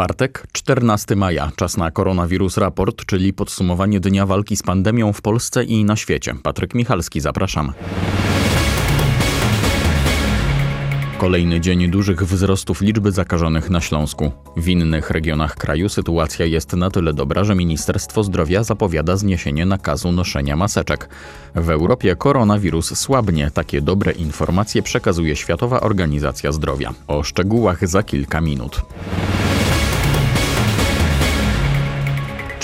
Czwartek, 14 maja, czas na koronawirus raport, czyli podsumowanie dnia walki z pandemią w Polsce i na świecie. Patryk Michalski, zapraszam. Kolejny dzień dużych wzrostów liczby zakażonych na Śląsku. W innych regionach kraju sytuacja jest na tyle dobra, że Ministerstwo Zdrowia zapowiada zniesienie nakazu noszenia maseczek. W Europie koronawirus słabnie. Takie dobre informacje przekazuje Światowa Organizacja Zdrowia. O szczegółach za kilka minut.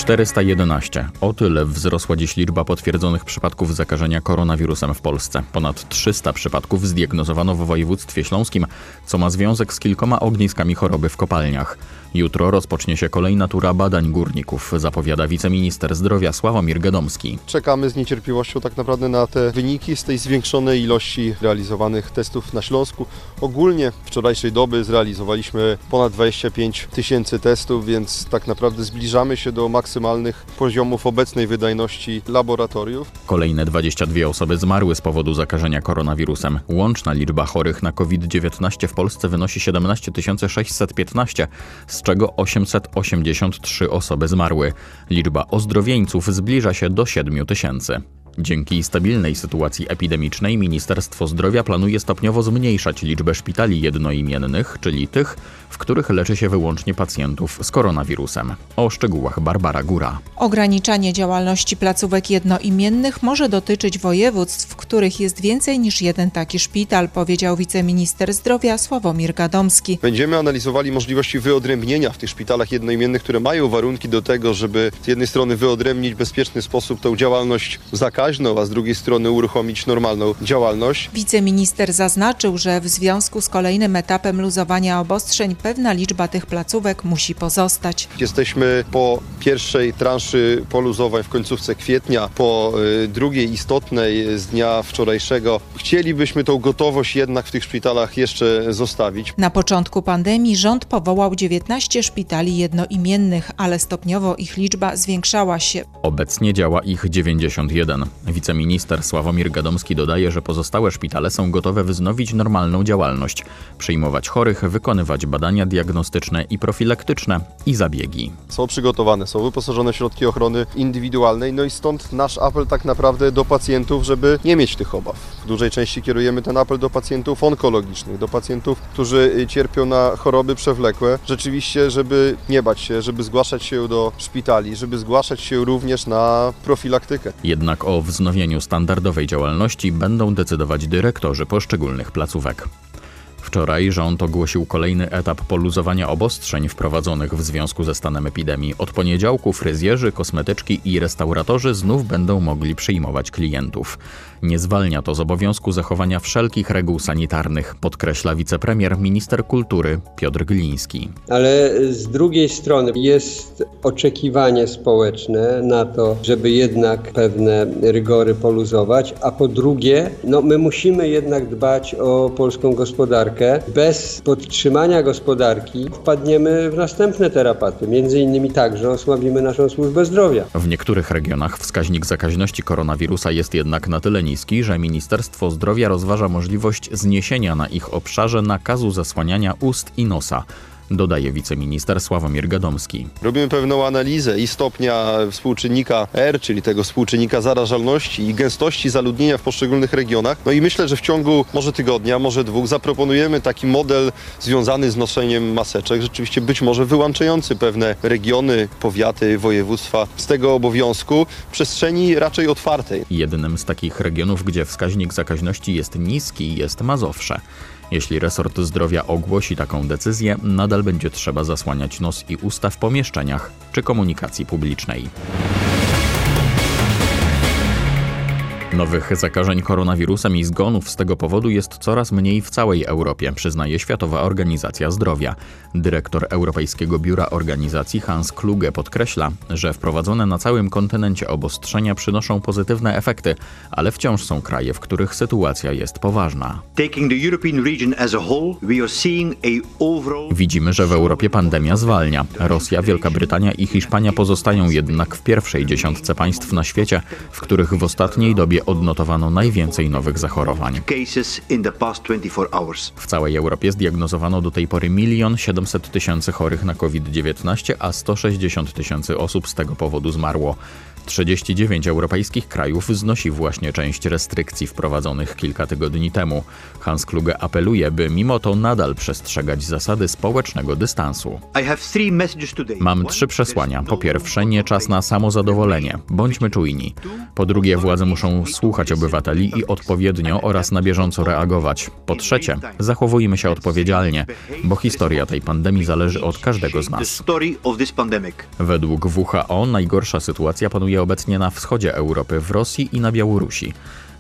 411. O tyle wzrosła dziś liczba potwierdzonych przypadków zakażenia koronawirusem w Polsce. Ponad 300 przypadków zdiagnozowano w województwie śląskim, co ma związek z kilkoma ogniskami choroby w kopalniach. Jutro rozpocznie się kolejna tura badań górników, zapowiada wiceminister zdrowia Sławomir Gadomski. Czekamy z niecierpliwością tak naprawdę na te wyniki z tej zwiększonej ilości realizowanych testów na Śląsku. Ogólnie wczorajszej doby zrealizowaliśmy ponad 25 tysięcy testów, więc tak naprawdę zbliżamy się do maksymalnych poziomów obecnej wydajności laboratoriów. Kolejne 22 osoby zmarły z powodu zakażenia koronawirusem. Łączna liczba chorych na COVID-19 w Polsce wynosi 17 615, z czego 883 osoby zmarły. Liczba ozdrowieńców zbliża się do 7 tysięcy. Dzięki stabilnej sytuacji epidemicznej Ministerstwo Zdrowia planuje stopniowo zmniejszać liczbę szpitali jednoimiennych, czyli tych, w których leczy się wyłącznie pacjentów z koronawirusem. O szczegółach Barbara Góra. Ograniczanie działalności placówek jednoimiennych może dotyczyć województw, w których jest więcej niż jeden taki szpital, powiedział wiceminister zdrowia Sławomir Gadomski. Będziemy analizowali możliwości wyodrębnienia w tych szpitalach jednoimiennych, które mają warunki do tego, żeby z jednej strony wyodrębnić w bezpieczny sposób tą działalność zakaźną, a z drugiej strony uruchomić normalną działalność. Wiceminister zaznaczył, że w związku z kolejnym etapem luzowania obostrzeń pewna liczba tych placówek musi pozostać. Jesteśmy po pierwszej transzy poluzowań w końcówce kwietnia, po y, drugiej istotnej z dnia wczorajszego. Chcielibyśmy tą gotowość jednak w tych szpitalach jeszcze zostawić. Na początku pandemii rząd powołał 19 szpitali jednoimiennych, ale stopniowo ich liczba zwiększała się. Obecnie działa ich 91. Wiceminister Sławomir Gadomski dodaje, że pozostałe szpitale są gotowe wznowić normalną działalność, przyjmować chorych, wykonywać badania diagnostyczne i profilaktyczne i zabiegi. Są przygotowane, są wyposażone w środki ochrony indywidualnej, no i stąd nasz apel tak naprawdę do pacjentów, żeby nie mieć tych obaw. W dużej części kierujemy ten apel do pacjentów onkologicznych, do pacjentów, którzy cierpią na choroby przewlekłe. Rzeczywiście, żeby nie bać się, żeby zgłaszać się do szpitali, żeby zgłaszać się również na profilaktykę. Jednak o wznowieniu standardowej działalności będą decydować dyrektorzy poszczególnych placówek. Wczoraj rząd ogłosił kolejny etap poluzowania obostrzeń wprowadzonych w związku ze stanem epidemii. Od poniedziałku fryzjerzy, kosmetyczki i restauratorzy znów będą mogli przyjmować klientów. Nie zwalnia to z obowiązku zachowania wszelkich reguł sanitarnych, podkreśla wicepremier, minister kultury Piotr Gliński. Ale z drugiej strony jest oczekiwanie społeczne na to, żeby jednak pewne rygory poluzować, a po drugie, no my musimy jednak dbać o polską gospodarkę. Bez podtrzymania gospodarki wpadniemy w następne terapaty, między innymi także osłabimy naszą służbę zdrowia. W niektórych regionach wskaźnik zakaźności koronawirusa jest jednak na tyle niski, że Ministerstwo Zdrowia rozważa możliwość zniesienia na ich obszarze nakazu zasłaniania ust i nosa. Dodaje wiceminister Sławomir Gadomski. Robimy pewną analizę i stopnia współczynnika R, czyli tego współczynnika zarażalności i gęstości zaludnienia w poszczególnych regionach. No i myślę, że w ciągu może tygodnia, może dwóch zaproponujemy taki model związany z noszeniem maseczek, rzeczywiście być może wyłączający pewne regiony, powiaty, województwa z tego obowiązku w przestrzeni raczej otwartej. Jednym z takich regionów, gdzie wskaźnik zakaźności jest niski, jest Mazowsze. Jeśli resort zdrowia ogłosi taką decyzję, nadal będzie trzeba zasłaniać nos i usta w pomieszczeniach czy komunikacji publicznej. Nowych zakażeń koronawirusem i zgonów z tego powodu jest coraz mniej w całej Europie, przyznaje Światowa Organizacja Zdrowia. Dyrektor Europejskiego Biura Organizacji Hans Kluge podkreśla, że wprowadzone na całym kontynencie obostrzenia przynoszą pozytywne efekty, ale wciąż są kraje, w których sytuacja jest poważna. Widzimy, że w Europie pandemia zwalnia. Rosja, Wielka Brytania i Hiszpania pozostają jednak w pierwszej dziesiątce państw na świecie, w których w ostatniej dobie odnotowano najwięcej nowych zachorowań. cases in the past 24 hours. W całej Europie zdiagnozowano do tej pory 1 700 tysięcy chorych na COVID-19, a 160 tysięcy osób z tego powodu zmarło. 39 europejskich krajów znosi właśnie część restrykcji wprowadzonych kilka tygodni temu. Hans Kluge apeluje, by mimo to nadal przestrzegać zasady społecznego dystansu. Mam trzy przesłania. Po pierwsze, nie czas na samozadowolenie. Bądźmy czujni. Po drugie, władze muszą słuchać obywateli i odpowiednio oraz na bieżąco reagować. Po trzecie, zachowujmy się odpowiedzialnie, bo historia tej pandemii zależy od każdego z nas. Według WHO najgorsza sytuacja panuje obecnie na wschodzie Europy, w Rosji i na Białorusi.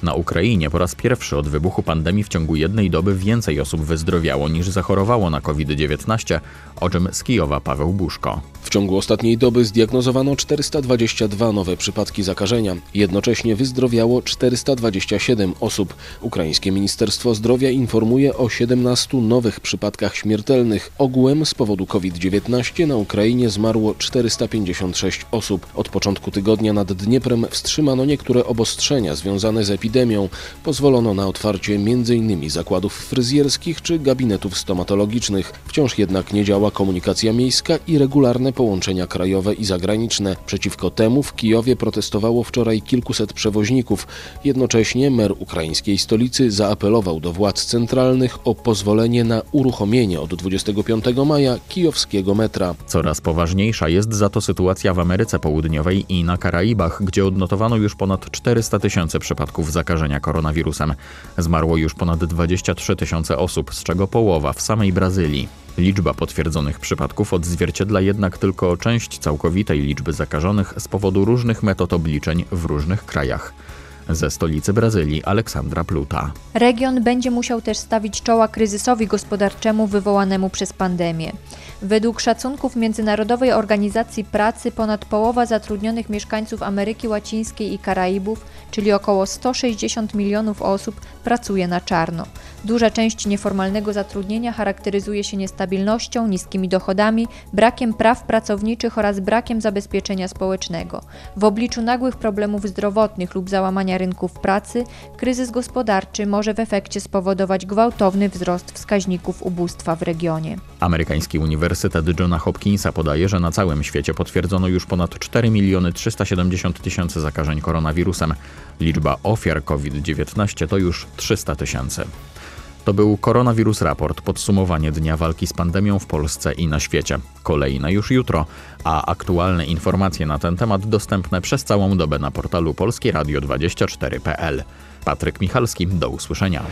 Na Ukrainie po raz pierwszy od wybuchu pandemii w ciągu jednej doby więcej osób wyzdrowiało niż zachorowało na COVID-19, o czym z Kijowa Paweł Buszko. W ciągu ostatniej doby zdiagnozowano 422 nowe przypadki zakażenia. Jednocześnie wyzdrowiało 427 osób. Ukraińskie Ministerstwo Zdrowia informuje o 17 nowych przypadkach śmiertelnych. Ogółem z powodu COVID-19 na Ukrainie zmarło 456 osób. Od początku tygodnia nad Dnieprem wstrzymano niektóre obostrzenia związane z epidemią. Pozwolono na otwarcie m.in. zakładów fryzjerskich czy gabinetów stomatologicznych. Wciąż jednak nie działa komunikacja miejska i regularne połączenia krajowe i zagraniczne. Przeciwko temu w Kijowie protestowało wczoraj kilkuset przewoźników. Jednocześnie mer ukraińskiej stolicy zaapelował do władz centralnych o pozwolenie na uruchomienie od 25 maja kijowskiego metra. Coraz poważniejsza jest za to sytuacja w Ameryce Południowej i na Karaibach, gdzie odnotowano już ponad 400 tysięcy przypadków zakażenia koronawirusem. Zmarło już ponad 23 tysiące osób, z czego połowa w samej Brazylii. Liczba potwierdzonych przypadków odzwierciedla jednak tylko część całkowitej liczby zakażonych z powodu różnych metod obliczeń w różnych krajach. Ze stolicy Brazylii Aleksandra Pluta. Region będzie musiał też stawić czoła kryzysowi gospodarczemu wywołanemu przez pandemię. Według szacunków Międzynarodowej Organizacji Pracy ponad połowa zatrudnionych mieszkańców Ameryki Łacińskiej i Karaibów, czyli około 160 milionów osób, pracuje na czarno. Duża część nieformalnego zatrudnienia charakteryzuje się niestabilnością, niskimi dochodami, brakiem praw pracowniczych oraz brakiem zabezpieczenia społecznego. W obliczu nagłych problemów zdrowotnych lub załamania rynków pracy, kryzys gospodarczy może w efekcie spowodować gwałtowny wzrost wskaźników ubóstwa w regionie. Amerykański Uniwersytet Johna Hopkinsa podaje, że na całym świecie potwierdzono już ponad 4 miliony 370 tysięcy zakażeń koronawirusem. Liczba ofiar COVID-19 to już 300 tysięcy. To był Koronawirus Raport, podsumowanie dnia walki z pandemią w Polsce i na świecie. Kolejne już jutro, a aktualne informacje na ten temat dostępne przez całą dobę na portalu polskieradio24.pl. Patryk Michalski, do usłyszenia.